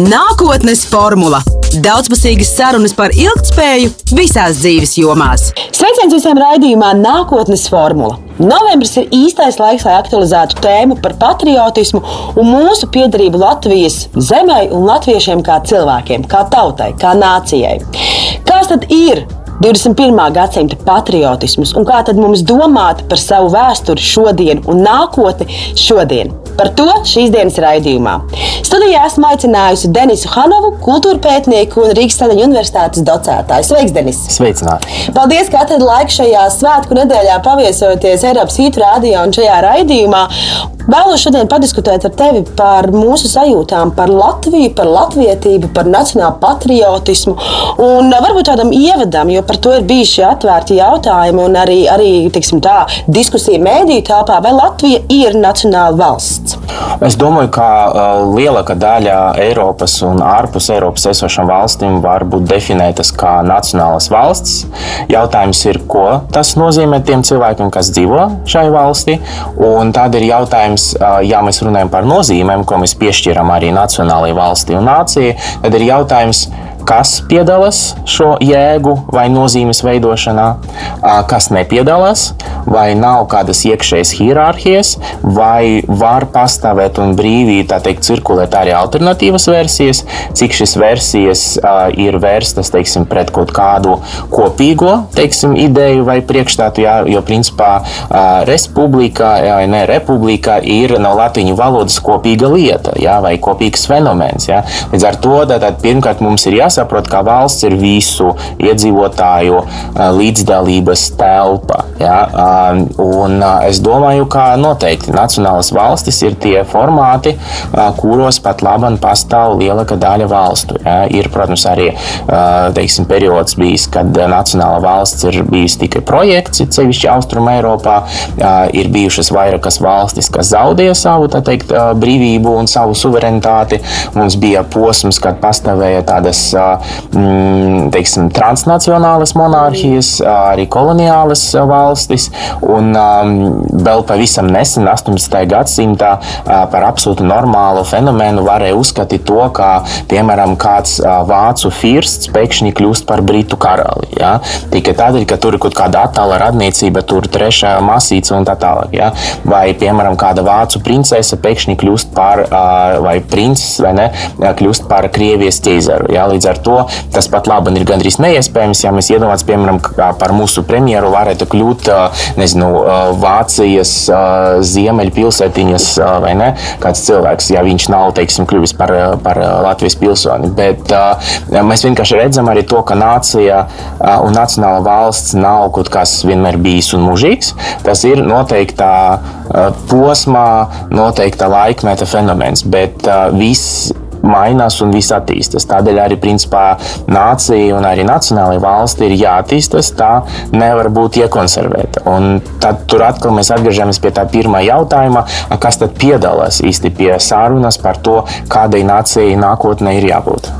Nākotnes formula - daudzpusīgas sarunas par ilgspēju visās dzīves jomās. Sveiciens visiem raidījumā Nākotnes formula. Novembris ir īstais laiks, lai aktualizētu tēmu par patriotismu un mūsu piedarību Latvijas zemē un latviešiem kā cilvēkiem, kā tautai, kā nācijai. Kas tad ir 21. gadsimta patriotisms un kā tad mums domāt par savu vēsturi šodien un nākotni šodien? Par to šīs dienas raidījumā. Studijā esmu aicinājusi Denisu Hanovu, kultūra pētnieku un Rīgas Saviņu universitātes docētāju. Sveiks, Denis! Sveicināti! Paldies, ka atradāt laiku šajā svētku nedēļā paviesoties Eiropas Hītu rādījā un šajā raidījumā. Vēlos šodien padiskutēt ar tevi par mūsu sajūtām par Latviju, par latvietību, par nacionālu patriotismu un varbūt tādam ievadam, jo par to ir bijuši atvērti jautājumi un arī, arī tiksim, tā, diskusija mēdīju telpā, vai Latvija ir nacionāla valsts. Es domāju, ka uh, lielākā daļa Eiropas un ārpus Eiropas esošām valstīm var būt definētas kā nacionālas valsts. Jautājums ir, ko tas nozīmē tiem cilvēkiem, kas dzīvo šajā valstī. Tad ir jautājums, ja mēs runājam par nozīmēm, ko mēs piešķiram arī nacionālajai valstī un nācijai, tad ir jautājums, kas piedalās šo jēgu vai nozīmes veidošanā, kas nepiedalās, vai nav kādas iekšējas hierarhijas, vai var pastāvēt un brīvi teikt, cirkulēt arī alternatīvas versijas, cik šīs versijas ir vērstas teiksim, pret kaut kādu kopīgo teiksim, ideju vai priekšstātu. Jā, jo principā republika, jā, ne republika ir no latviešu valodas kopīga lieta jā, vai kopīgs fenomens. Jā. Līdz ar to tātad, pirmkārt mums ir jāsaka, jāsaprot, ka valsts ir visu iedzīvotāju līdzdalības telpa. Ja? Un es domāju, ka noteikti nacionālas valstis ir tie formāti, kuros pat labi pastāv lielāka daļa valstu. Ja? Ir, protams, arī teiksim, periods bijis, kad nacionāla valsts ir bijusi tikai projekts, sevišķi Austrum Eiropā. Ir bijušas vairākas valstis, kas zaudēja savu teikt, brīvību un savu suverenitāti. Mums bija posms, kad pastāvēja tādas teiksim, transnacionālas monarhijas, arī koloniālas valstis. Un vēl pavisam nesen, 18. gadsimtā, par absolūti normālu fenomenu varēja uzskatīt to, ka, piemēram, kāds vācu firsts pēkšņi kļūst par britu karali. Ja? Tikai tādēļ, ka tur ir kaut kāda attēla radniecība, tur trešā masīca un tā tālāk. Ja? Vai, piemēram, kāda vācu princese pēkšņi kļūst par, vai princis, vai ne, kļūst par Krievijas ķēzaru. Ja? Līdz ar to tas pat labi ir gandrīz neiespējams. Ja mēs iedomājamies, piemēram, par mūsu premjeru varētu kļūt nezinu, Vācijas ziemeļpilsētiņas vai ne, kāds cilvēks, ja viņš nav teiksim, kļuvis par, par Latvijas pilsoni. Bet mēs vienkārši redzam arī to, ka nācija un nacionāla valsts nav kaut kas vienmēr bijis un mūžīgs. Tas ir noteiktā posmā, noteikta laikmeta fenomens. Bet viss mainās un viss attīstās. Tādēļ arī principā nācija un arī nacionālajā valstī ir jāattīstās. Tā nevar būt iekonservēta. Un tad tur atkal mēs atgriežamies pie tā pirmā jautājuma, kas tad piedalās īsti pie sarunas par to, kādai nācijai nākotnē ir jābūt.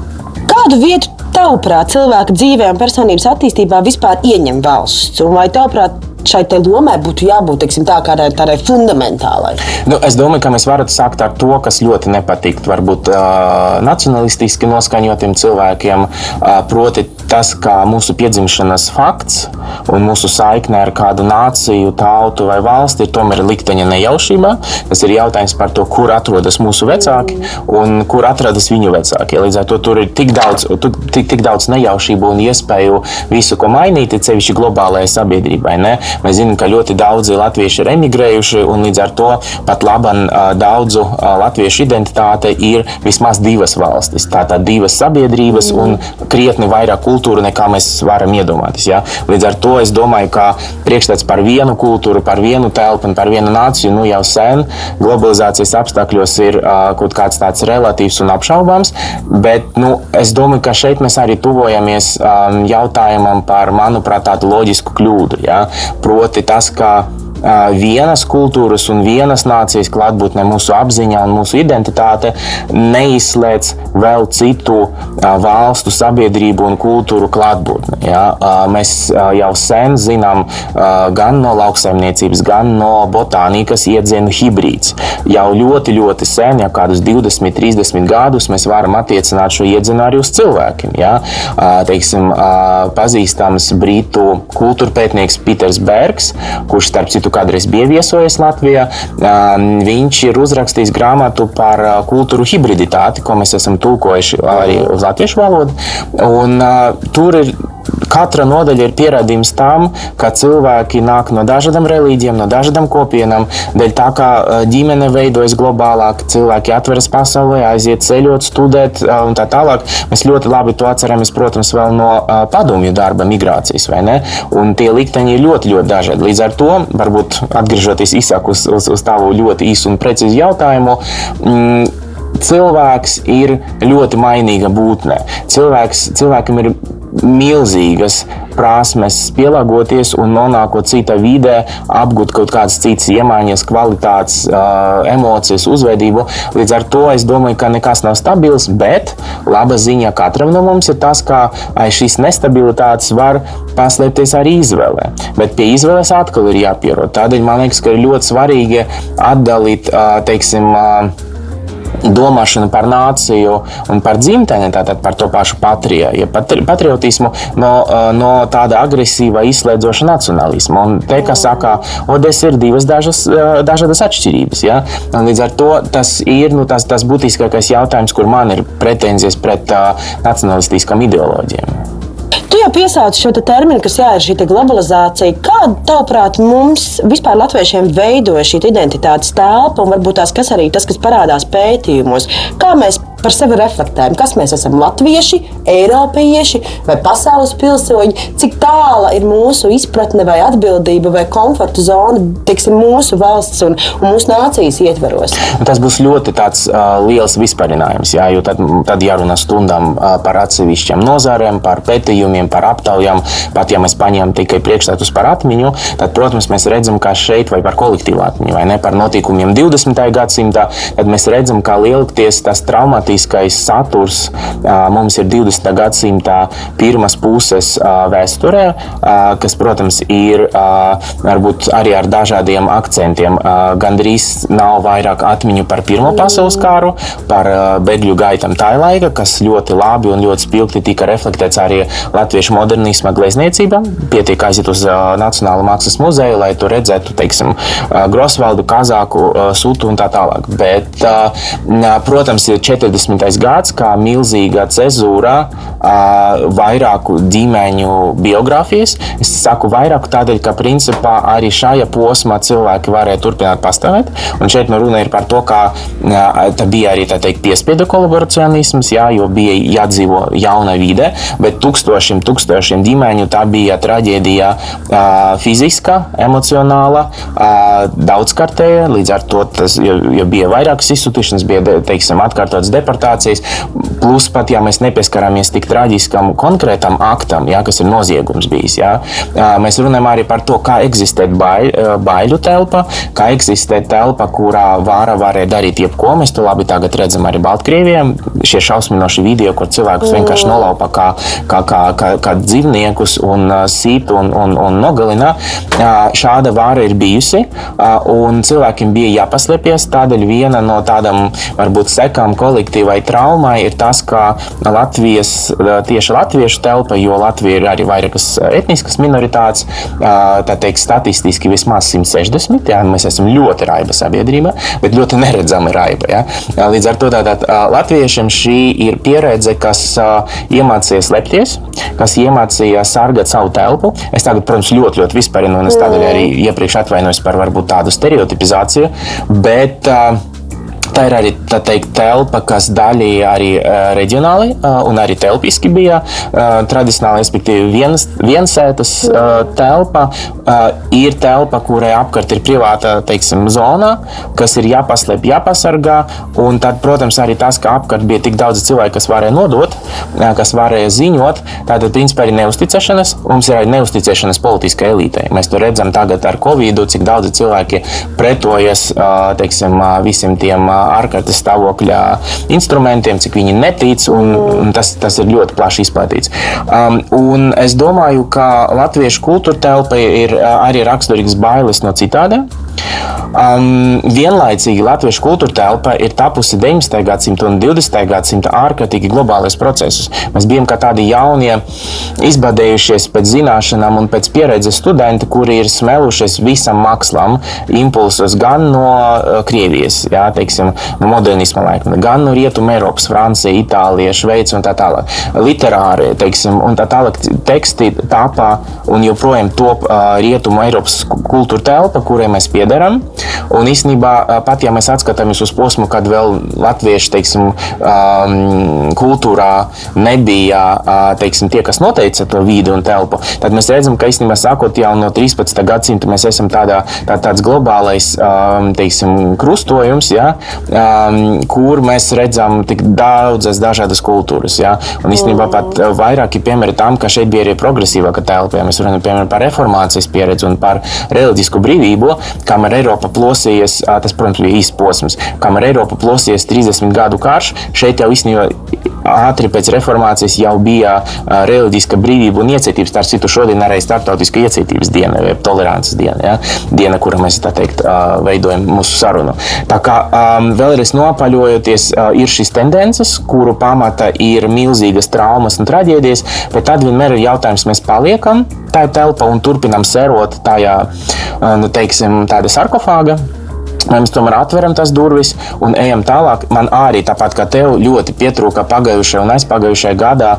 Kādu vietu tavuprāt cilvēka dzīvē un personības attīstībā vispār ieņem valsts? Un vai tavuprāt šai lomai būtu jābūt teiksim, tā, kādai tādai fundamentālai? Nu, es domāju, ka mēs varam sākt ar to, kas ļoti nepatīk varbūt uh, nacionalistiski noskaņotiem cilvēkiem. Uh, proti, tas, kā mūsu piedzimšanas fakts un mūsu saikne ar kādu nāciju, tautu vai valsti ir tomēr likteņa nejaušībā. Tas ir jautājums par to, kur atrodas mūsu vecāki un kur atrodas viņu vecāki. Līdz ar to tur ir tik daudz, tik, tik daudz nejaušību un iespēju visu ko mainīt, sevišķi globālajai sabiedrībai. Ne? Mēs zinām, ka ļoti daudzi latvieši ir emigrējuši, un līdz ar to pat laban daudzu latviešu identitāte ir vismaz divas valstis. Tātad divas sabiedrības mm. un krietni vairāk kultūra nekā mēs varam iedomāties. Ja? Līdz ar to es domāju, ka priekšstats par vienu kultūru, par vienu telpu un par vienu nāciju nu, jau sen globalizācijas apstākļos ir kaut kāds tāds relatīvs un apšaubāms. Bet nu, es domāju, ka šeit mēs arī tuvojamies um, jautājumam par, manuprāt, tādu loģisku kļūdu. Ja? Proti tas, ka vienas kultūras un vienas nācijas klātbūtne mūsu apziņā un mūsu identitāte neizslēdz vēl citu valstu sabiedrību un kultūru klātbūtni. Ja? Mēs jau sen zinām gan no lauksaimniecības, gan no botānikas iedzienu hibrīds. Jau ļoti, ļoti sen, jau kādus 20, 30 gadus, mēs varam attiecināt šo iedzienu arī uz cilvēkiem. Ja? Teiksim, pazīstams brītu kultūrpētnieks Peters Bergs, kurš starp citu kādreiz bija viesojies Latvijā. Viņš ir uzrakstījis grāmatu par kultūru hibriditāti, ko mēs esam tulkojuši arī uz latviešu valodu. Un, uh, tur ir katra nodaļa ir pierādījums tam, ka cilvēki nāk no dažādām reliģijām, no dažādām kopienām. Dēļ tā kā ģimene veidojas globālāk, cilvēki atveras pasaulē, aiziet ceļot, studēt un tā tālāk. Mēs ļoti labi to atceramies, protams, vēl no padomju darba migrācijas? Un tie likteņi ir ļoti, ļoti dažādi. Līdz ar to, varbūt atgriežoties īsāk uz, uz, uz tavu ļoti īsu un precīzu jautājumu. Mm, cilvēks ir ļoti mainīga būtne. Cilvēks, cilvēkam ir milzīgas prasmes pielāgoties un nonākot citā vidē, apgūt kaut kādas citas iemaņas, kvalitātes, emocijas, uzvedību. Līdz ar to es domāju, ka nekas nav stabils, bet laba ziņa katram no mums ir tas, ka aiz šīs nestabilitātes var paslēpties arī izvēle. Bet pie izvēles atkal ir jāpierod. Tādēļ man liekas, ka ir ļoti svarīgi atdalīt, teiksim, domāšanu par nāciju un par dzimteni, tātad par to pašu patriju, ja patriotismu no, no tāda agresīva, izslēdzoša nacionālisma. Un te, kā saka, Odessa ir divas dažas, dažādas atšķirības. Ja? Un līdz ar to tas ir nu, tas, tas būtiskākais jautājums, kur man ir pretenzijas pret uh, nacionalistiskām ideoloģijām. Jau piesauci šo te terminu, kas jā, ir šī globalizācija. Kāda, tavuprāt, mums vispār latviešiem veidoja šī identitātes telpa un varbūt tās, kas arī tas, kas parādās pētījumos? Kā mēs par sevi reflektējam, kas mēs esam latvieši, eiropieši vai pasaules pilsoņi, cik tāla ir mūsu izpratne vai atbildība vai komforta zona teiksim, mūsu valsts un, un mūsu nācijas ietveros. Tas būs ļoti tāds, uh, liels vispārinājums, jā, jo tad, tad jārunā stundām uh, par atsevišķiem nozārēm, par pētījumiem, par aptaujām. Pat ja mēs paņemam tikai priekšstatus par atmiņu, tad, protams, mēs redzam, ka šeit vai par kolektīvu atmiņu, vai ne par notikumiem 20. gadsimtā, tad mēs redzam, kā lielākties tas traumātisks tematiskais saturs mums ir 20. gadsimta pirmās puses vēsturē, kas, protams, ir varbūt arī ar dažādiem akcentiem. Gandrīz nav vairāk atmiņu par Pirmo pasaules kāru, par bēgļu gaitām tā laika, kas ļoti labi un ļoti spilgti tika reflektēts arī latviešu modernisma glezniecībā. Pietiek aiziet uz Nacionālo mākslas muzeju, lai tur redzētu, teiksim, Grosvaldu, Kazāku, Sūtu un tā tālāk. Bet, protams, ir 40 20. gads, kā milzīga cezūra vairāku ģimeņu biogrāfijas. Es saku vairāku tādēļ, ka principā arī šajā posmā cilvēki varēja turpināt pastāvēt. Un šeit nu runa ir par to, ka tā bija arī tā teikt, piespiedu kolaboracionisms, jā, jo bija jādzīvo jauna vide, bet tūkstošiem, tūkstošiem ģimeņu tā bija traģēdija fiziska, emocionāla, daudzkārtēja. Līdz ar to tas, jo, jo bija vairākas izsūtīšanas, bija teiksim, atkārtotas deportācijas deportācijas. Plus, pat ja mēs nepieskaramies tik traģiskam konkrētam aktam, jā, kas ir noziegums bijis, jā, mēs runājam arī par to, kā eksistē bail, baiļu telpa, kā eksistē telpa, kurā vāra varēja darīt jebko. Mēs to labi redzam arī Baltkrievijā. Šie šausminoši video, kur cilvēkus vienkārši nolaupa kā, kā, kā, kā, kā dzīvniekus un sīt un, un, un nogalina. Šāda vāra ir bijusi, un cilvēkiem bija jāpaslēpjas. Tādēļ viena no tādām varbūt sekām kolektīvām vai traumai ir tas, ka Latvijas, tieši latviešu telpa, jo Latvija ir arī vairākas etniskas minoritātes, tā teikt, statistiski vismaz 160. Jā, mēs esam ļoti raiba sabiedrība, bet ļoti neredzama raiba. Jā. Līdz ar to tātad, latviešiem šī ir pieredze, kas iemācījās lepties, kas iemācījās sargāt savu telpu. Es tagad, protams, ļoti, ļoti vispārinu, un es tādēļ arī iepriekš atvainojos par varbūt tādu stereotipizāciju, bet uh, Tā ir arī tā teikt, telpa, kas daļēji arī reģionāli un arī telpiski bija tradicionāli, respektīvi, vienas, viensētas telpa ir telpa, kurai apkārt ir privāta teiksim, zona, kas ir jāpaslēp, jāpasargā. Un tad, protams, arī tas, ka apkārt bija tik daudz cilvēku, kas varēja nodot, kas varēja ziņot, tātad, principā, ir neusticēšanās. Mums ir arī neusticēšanās politiskai elitei. Mēs to redzam tagad ar Covid, cik daudzi cilvēki pretojas teiksim, visiem tiem ārkārtas stāvokļa instrumentiem, cik viņi netic, un, un tas, tas ir ļoti plaši izplatīts. Um, es domāju, ka latviešu kultūra telpa ir arī raksturīgs bailes no citādiem. Um, vienlaicīgi Latviešu kultūra telpa ir tapusi 19. gadsimta un 20. gadsimta ārkārtīgi globālais procesus. Mēs bijām kā tādi jaunie, izbadējušies pēc zināšanām un pēc pieredzes studenti, kuri ir smelušies visam mākslam, impulsos gan no uh, Krievijas, jā, teiksim, no modernisma laikmeta, gan no Rietuma Eiropas, Francija, Itālija, Šveice un tā tālāk. Literāri, teiksim, un tā tālāk teksti tāpā un joprojām top uh, Rietuma Eiropas kultūra telpa, kurai mēs piedaram. Un īstenībā, pat ja mēs atskatāmies uz posmu, kad vēl latviešu teiksim, kultūrā nebija teiksim, tie, kas noteica to vidi un telpu, tad mēs redzam, ka īstenībā sākot jau no 13. gadsimta mēs esam tādā, tā, tāds globālais teiksim, krustojums, ja, kur mēs redzam tik daudzas dažādas kultūras. Ja. Un īstenībā pat vairāki piemēri tam, ka šeit bija arī progresīvāka telpa. Ja mēs runājam piemēram, par reformācijas pieredzi un par reliģisku brīvību, kamēr Eiropa plosījies, tas, protams, bija īsts posms, kamēr Eiropa plosījies 30 gadu karš, šeit jau īstenībā ātri pēc reformācijas jau bija reliģiska brīvība un iecietība. Starp citu, šodien arī starptautiska iecietības diena, jeb tolerances diena, ja? diena, kura mēs teikt, veidojam mūsu sarunu. Tā kā vēlreiz nopaļojoties, ir šīs tendences, kuru pamata ir milzīgas traumas un traģēdijas, bet tad vienmēr ir jautājums, mēs paliekam tajā telpā un turpinam sērot tajā, nu, teiksim, tāda sarkofāga. Mēs tomēr atveram tās durvis un ejam tālāk. Man arī tāpat kā tev ļoti pietrūka pagājušajā un aizpagājušajā gadā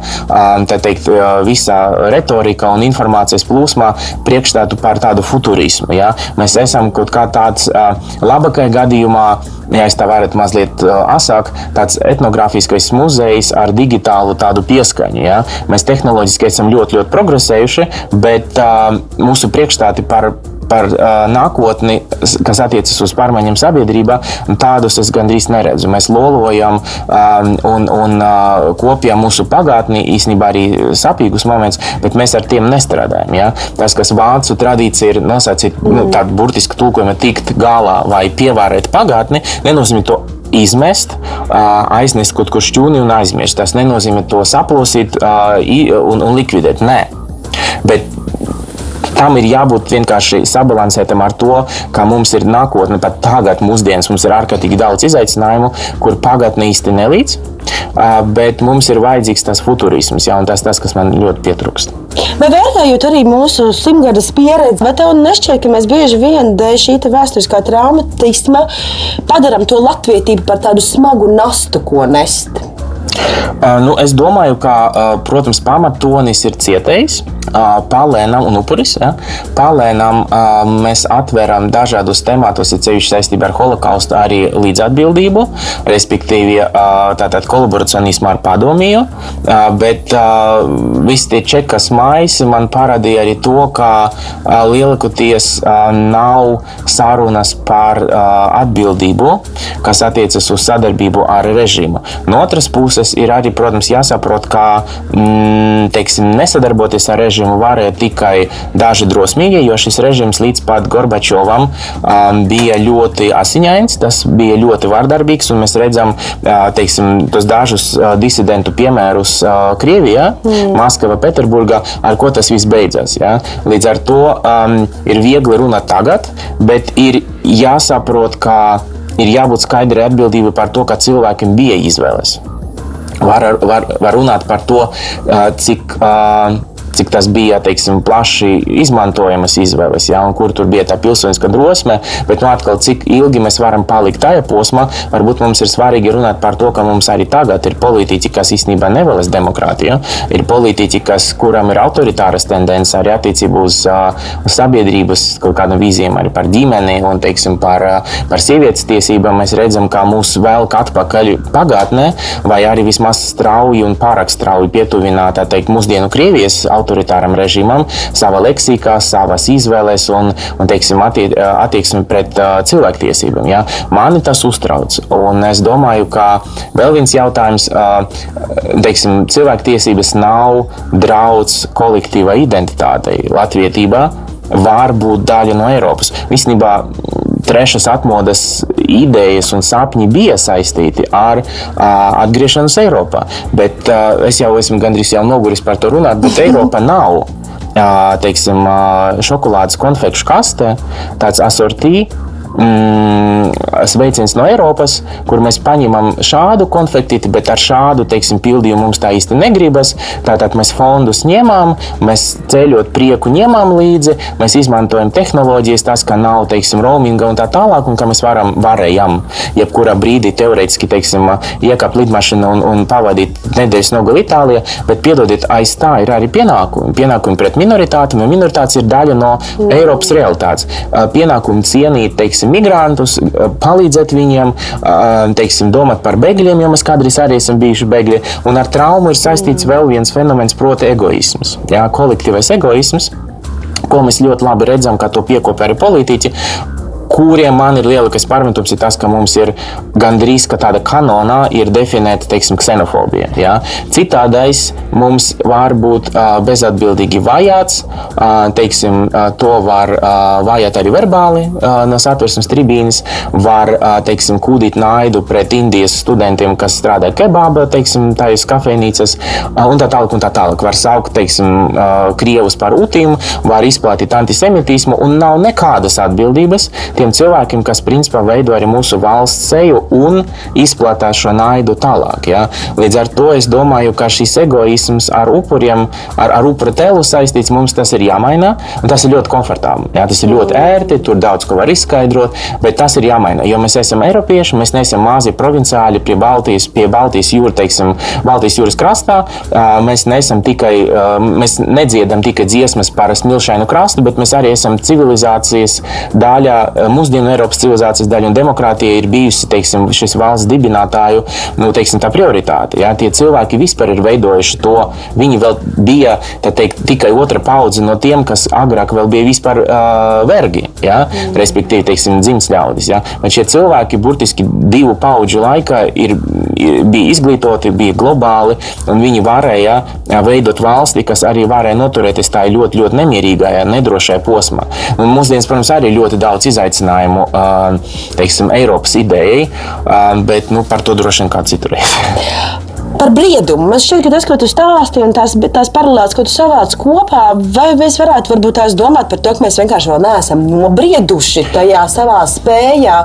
teikt, visā retorikā un informācijas plūsmā priekšstātu par tādu futurismu. Ja? Mēs esam kaut kā tāds labākajā gadījumā ja es tā varētu mazliet asāk, tāds etnogrāfiskais muzejs ar digitālu tādu pieskaņu. Ja? Mēs tehnoloģiski esam ļoti, ļoti progresējuši, bet uh, mūsu priekšstāti par par uh, nākotni, kas attiecas uz pārmaiņām sabiedrībā, tādus es gandrīz neredzu. Mēs lolojam um, un, un uh, kopjam mūsu pagātni, īstenībā arī sapīgus momentus, bet mēs ar tiem nestrādājam. Ja? Tas, kas vācu tradīcija ir nosacīt nu, tādu burtisku tulkojumu, tikt galā vai pievērēt pagātni, nenozīmē to izmest, aiznest kaut kur šķūni un aizmirst. Tas nenozīmē to saplosīt un, un likvidēt. Nē. Bet tam ir jābūt vienkārši sabalansētam ar to, ka mums ir nākotne, pat tagad, mūsdienas, mums ir ārkārtīgi daudz izaicinājumu, kur pagātnē īsti nelīdz. Bet mums ir vajadzīgs tas futurisms, ja, un tas tas, kas man ļoti pietrūkst. Vai vērtējot arī mūsu simtgades pieredzi, vai tev nešķiet, ka mēs bieži vien dēļ šī vēsturiskā traumatisma padarām to latvietību par tādu smagu nastu, ko nest? Nu, es domāju, ka, protams, pamatonis ir cietējs, palēnam un upuris. Ja? Palēnam mēs atveram dažādus tematus, ir ceļš saistībā ar holokaustu, arī līdzatbildību, respektīvi tātad kolaboracionismu ar padomiju. Bet visi tie čekas maisi man parādīja arī to, ka lielākoties nav sarunas par atbildību, kas attiecas uz sadarbību ar režīmu. No otras puses, ir arī, protams, jāsaprot, ka mm, teiksim, nesadarboties ar režīmu varēja tikai daži drosmīgi, jo šis režīms līdz pat Gorbačovam um, bija ļoti asiņains, tas bija ļoti vardarbīgs, un mēs redzam uh, teiksim, tos dažus uh, disidentu piemērus uh, Krievijā, mm. Maskavā, Pēterburgā, ar ko tas viss beidzās. Ja? Līdz ar to um, ir viegli runāt tagad, bet ir jāsaprot, ka ir jābūt skaidrai atbildībai par to, ka cilvēkiem bija izvēles. Var, var, var runāt par to, cik cik tas bija teiksim, plaši izmantojamas izvēles, ja, un kur tur bija tā pilsoniska drosme. Bet nu, atkal, cik ilgi mēs varam palikt tajā posmā, varbūt mums ir svarīgi runāt par to, ka mums arī tagad ir politiķi, kas īstenībā nevēlas demokrātiju. Ir politiķi, kas, kuram ir autoritāras tendences arī attiecībā uz, uz sabiedrības kaut kādām vīzijām, arī par ģimeni un teiksim, par, par sievietes tiesībām. Mēs redzam, kā mūs velk atpakaļ pagātnē, vai arī vismaz strauji un pārāk strauji pietuvināt teikt, mūsdienu Krievijas autoritāram režīmam, savā leksikā, savās izvēlēs un, un teiksim, attie, attieksmi pret uh, cilvēktiesībām. Ja? Mani tas uztrauc. Un es domāju, ka vēl viens jautājums, uh, teiksim, cilvēktiesības nav draudz kolektīvai identitātei latvietībā var būt daļa no Eiropas. Īstenībā trešās atmodas idejas un sapņi bija saistīti ar uh, atgriešanos Eiropā. Bet uh, es jau esmu gandrīz jau noguris par to runāt, bet Eiropa nav. Uh, teiksim, šokolādes konfekšu kaste, tāds asortī, mm, sveiciens no Eiropas, kur mēs paņemam šādu konfektīti, bet ar šādu teiksim, pildījumu mums tā īsti negribas. Tātad mēs fondus ņemam, mēs ceļot prieku ņemam līdzi, mēs izmantojam tehnoloģijas, tas, ka nav teiksim, roaminga un tā tālāk, un ka mēs varam, varējam, jebkurā brīdī teorētiski teiksim, iekāpt lidmašīnā un, un pavadīt nedēļas nogali Itālijā, bet piedodiet, aiz tā ir arī pienākumi. Pienākumi pret minoritātēm, un minoritātes ir daļa no. Eiropas realitātes. Pienākumi cienīt, teiksim, teiksim, migrantus, palīdzēt viņiem, teiksim, domāt par bēgļiem, jo mēs kādreiz arī esam bijuši bēgļi. Un ar traumu ir saistīts vēl viens fenomens, proti, egoisms. Jā, kolektīvais egoisms ko mēs ļoti labi redzam, kā to piekopē arī politiķi kuriem man ir lielākais pārmetums, ir tas, ka mums ir gandrīz tāda kanonā ir definēta teiksim, ksenofobija. Ja? Citādais mums var būt uh, bezatbildīgi vajāts, uh, teiksim, uh, to var uh, vajāt arī verbāli uh, no satversmes tribīnes, var uh, teiksim, kūdīt naidu pret Indijas studentiem, kas strādā kebāba, teiksim, tājas kafejnīcas uh, un tā tālāk. Un tā tālāk. Var saukt teiksim, uh, krievus par utīm, var izplatīt antisemitismu un nav nekādas atbildības. Tie tiem cilvēkiem, kas principā veido arī mūsu valsts seju un izplatā šo naidu tālāk. Ja? Līdz ar to es domāju, ka šis egoisms ar upuriem, ar, ar upura tēlu saistīts, mums tas ir jāmaina. Tas ir ļoti komfortabli. Ja? Tas ir ļoti ērti, tur daudz ko var izskaidrot, bet tas ir jāmaina. Jo mēs esam eiropieši, mēs neesam mazi provinciāļi pie Baltijas, pie Baltijas jūras, teiksim, Baltijas jūras krastā. Mēs neesam tikai, mēs nedziedam tikai dziesmas par smilšainu krastu, bet mēs arī esam civilizācijas daļa mūsdienu Eiropas civilizācijas daļa un demokrātija ir bijusi teiksim, šis valsts dibinātāju nu, teiksim, prioritāte. Ja? Tie cilvēki vispār ir veidojuši to. Viņi vēl bija teikt, tikai otra paudze no tiem, kas agrāk bija vispār uh, vergi, ja? mm. respektīvi teiksim, dzimts ļaudis. Ja? Bet šie cilvēki burtiski divu paudžu laikā ir, ir, bija izglītoti, bija globāli, un viņi varēja veidot valsti, kas arī varēja noturēties tajā ļoti, ļoti nemierīgajā, nedrošajā posmā. Un mūsdienas, protams, arī ļoti daudz izaicinājumu izaicinājumu teiksim, Eiropas idejai, bet nu, par to droši vien kā citur. par briedumu. Man šķiet, ka tas, ko tu stāstīji, un tās, tās paralēlas, ko tu savāc kopā, vai mēs varētu varbūt tās domāt par to, ka mēs vienkārši vēl neesam nobrieduši tajā savā spējā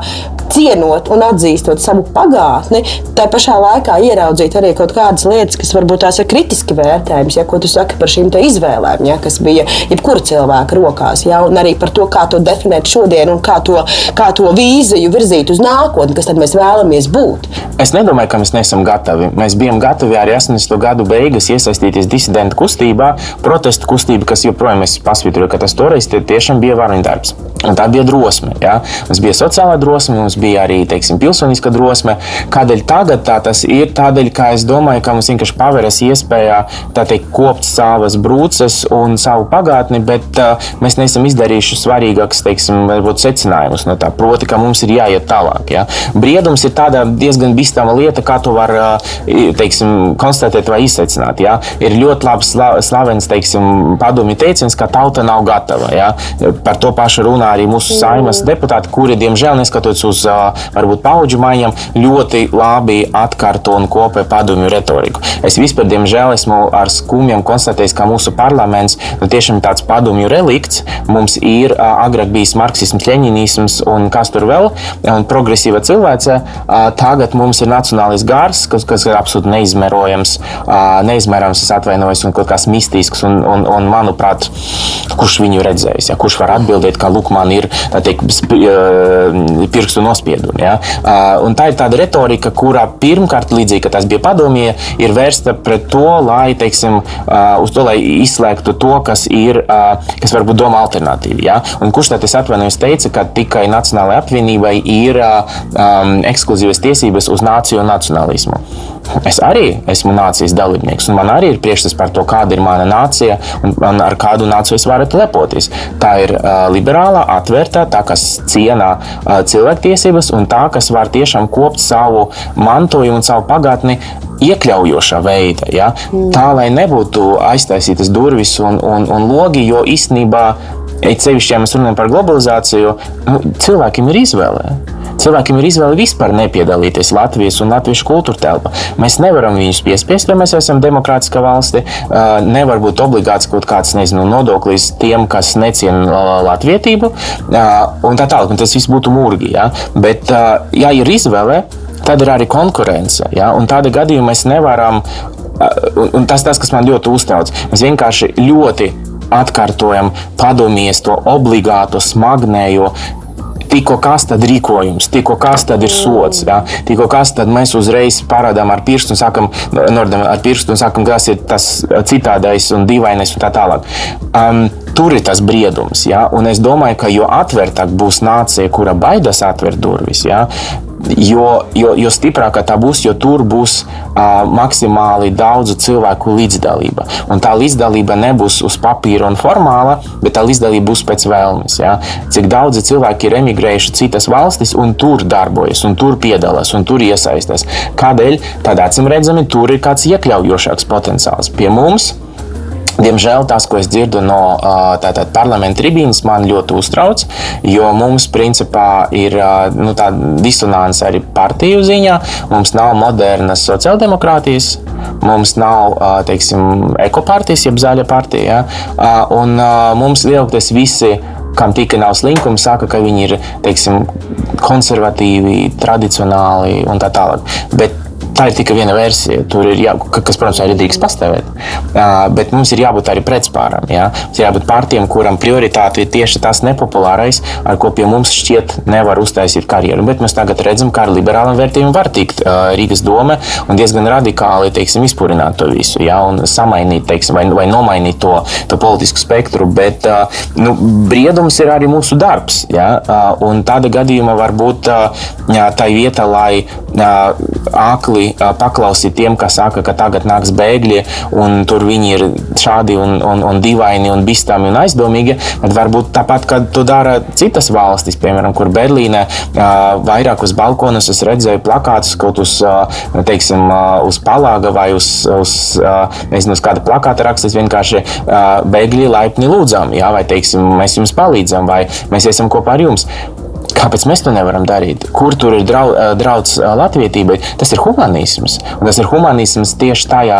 cienot un atzīstot savu pagātni, tā pašā laikā ieraudzīt arī kaut kādas lietas, kas varbūt tās ir kritiski vērtējamas, ja ko tu saki par šīm izvēlēm, ja, kas bija jebkura cilvēka rokās, ja, un arī par to, kā to definēt šodien un kā to, kā to vīziju virzīt uz nākotni, kas tad mēs vēlamies būt. Es nedomāju, ka mēs neesam gatavi. Mēs bijām gatavi arī 80. gadu beigas iesaistīties disidentu kustībā, protestu kustība, kas joprojām ir pasvītroja, ka tas toreiz tiešām bija varoņu darbs. Un tā bija drosme. Ja? Mums bija sociālā drosme, mums bija arī teiksim, pilsoniska drosme. Kādēļ tagad tā tas ir? Tādēļ, ka es domāju, ka mums vienkārši paveras iespēja teikt, kopt savas brūces un savu pagātni, bet uh, mēs neesam izdarījuši svarīgākus secinājumus no tā. Proti, ka mums ir jāiet tālāk. Ja? Briedums ir diezgan bīstama lieta, kā to var uh, teiksim, konstatēt vai izsvecināt. Ja? Ir ļoti labs slavens teiksim, padomju teiciens, ka tauta nav gatava. Ja? Par to pašu runā arī mūsu saimas deputāti, kuri, diemžēl, neskatoties uz varbūt paudžu maiņām ļoti labi atkārto un kopē padomju retoriku. Es vispār, diemžēl, esmu ar skumjiem konstatējis, ka mūsu parlaments nu, tiešām tāds padomju relikts. Mums ir agrāk bijis marksisms, leņķinisms un kas tur vēl, un progresīva cilvēce. Tagad mums ir nacionālais gars, kas, kas ir absolūti neizmērojams, neizmērāms, es atvainojos, un kaut kas mistisks. Un, un, un, manuprāt, kurš viņu redzējis? Ja? Kurš var atbildēt, ka lūk, man ir teik, pirkstu nospiedumi? Ja? Un tā ir tāda retorika, kurā pirmkārt, līdzīgi, ka tas bija padomie, ir vērsta pret to, lai, teiksim, uz to, lai izslēgtu to, kas ir, kas varbūt doma alternatīva. Ja? Un kurš tad es atvainojos teica, ka tikai Nacionālajai apvienībai ir um, ekskluzīvas tiesības uz nāciju un nacionālismu. Es arī esmu nācijas dalībnieks, un man arī ir priekšstats par to, kāda ir mana nācija un, un ar kādu nāciju es varu lepoties. Tā ir uh, liberālā, atvērta, tā kas ciena uh, cilvēktiesības un tā, kas var tiešām kopt savu mantojumu un savu pagātni iekļaujošā veidā. Ja? Mm. Tā lai nebūtu aiztaisītas durvis un, un, un logi, jo īstenībā, ja mēs runājam par globalizāciju, nu, cilvēkiem ir izvēle. Cilvēkiem ir izvēle vispār nepiedalīties Latvijas un latviešu kultūra telpā. Mēs nevaram viņus piespiest, jo mēs esam demokrātiska valsti. Nevar būt obligāts kaut kāds nezinu, nodoklis tiem, kas neciena latvietību un tā tālāk. Un tas viss būtu mūrgi. Ja? Bet, ja ir izvēle, tad ir arī konkurence. Ja? Un tādā gadījumā mēs nevaram, un tas, tas, kas man ļoti uztrauc, mēs vienkārši ļoti atkārtojam padomjas to obligāto smagnējo Tikko kas tad rīkojums, tikko kas tad ir sots, ja? tikko kas tad mēs uzreiz parādām ar pirkstu un sakam, nordam ar pirkstu un sakam, kas ir tas citādais un dīvainais un tā tālāk. Um, tur ir tas briedums, ja? un es domāju, ka jo atvērtāk būs nācija, kura baidās atvērt durvis, ja? Jo, jo, jo stiprāka tā būs, jo tur būs uh, maksimāli daudzu cilvēku līdzdalība. Un tā līdzdalība nebūs uz papīra un formāla, bet tā līdzdalība būs pēc vēlmes. Ja? Cik daudzi cilvēki ir emigrējuši citas valstis un tur darbojas, un tur piedalās, un tur iesaistās. Kādēļ? Tādā acīm redzami, tur ir kāds iekļaujošāks potenciāls. Pie mums Diemžēl tas, ko es dzirdu no tātad, parlamenta tribīnas, man ļoti uztrauc, jo mums principā ir nu, disonance arī partiju ziņā. Mums nav modernas sociāldemokrātijas, mums nav teiksim, ekopartijas, jeb zaļa partija. Ja? Un mums lielākoties visi kam tika nav slinkums, saka, ka viņi ir teiksim, konservatīvi, tradicionāli un tā tālāk. Bet tā ir tikai viena versija, ir jā, kas, protams, arī drīkst pastāvēt. Bet mums ir jābūt arī pretspāram. Jā? Mums ir jābūt partijām, kuram prioritāte ir tieši tas nepopulārais, ar ko pie mums šķiet nevar uztaisīt karjeru. Bet mēs tagad redzam, ka ar liberālām vērtībām var tikt Rīgas doma un diezgan radikāli teiksim, izpurināt to visu, jā? un samainīt teiksim, vai, vai nomainīt to, to politisku spektru. Bet nu, briedums ir arī mūsu darbs. Jā? Un tāda gadījumā var būt tā vieta, lai uh, akli paklausīt tiem, kas saka, ka tagad nāks bēgļi, un tur viņi ir šādi un, un, un dīvaini un bīstami un aizdomīgi. Bet varbūt tāpat, kad to dara citas valstis, piemēram, kur Berlīnē vairāk uz balkonus es redzēju plakātus kaut uz, teiksim, uz palāga vai uz, uz, nezinu, uz kāda plakāta rakstīts vienkārši bēgļi laipni lūdzam, jā, vai teiksim, mēs jums palīdzam, vai mēs esam kopā ar jums. Kāpēc mēs to nevaram darīt? Kur tur ir drau, draudz latvietībai? Tas ir humanisms. Un tas ir humanisms tieši tajā,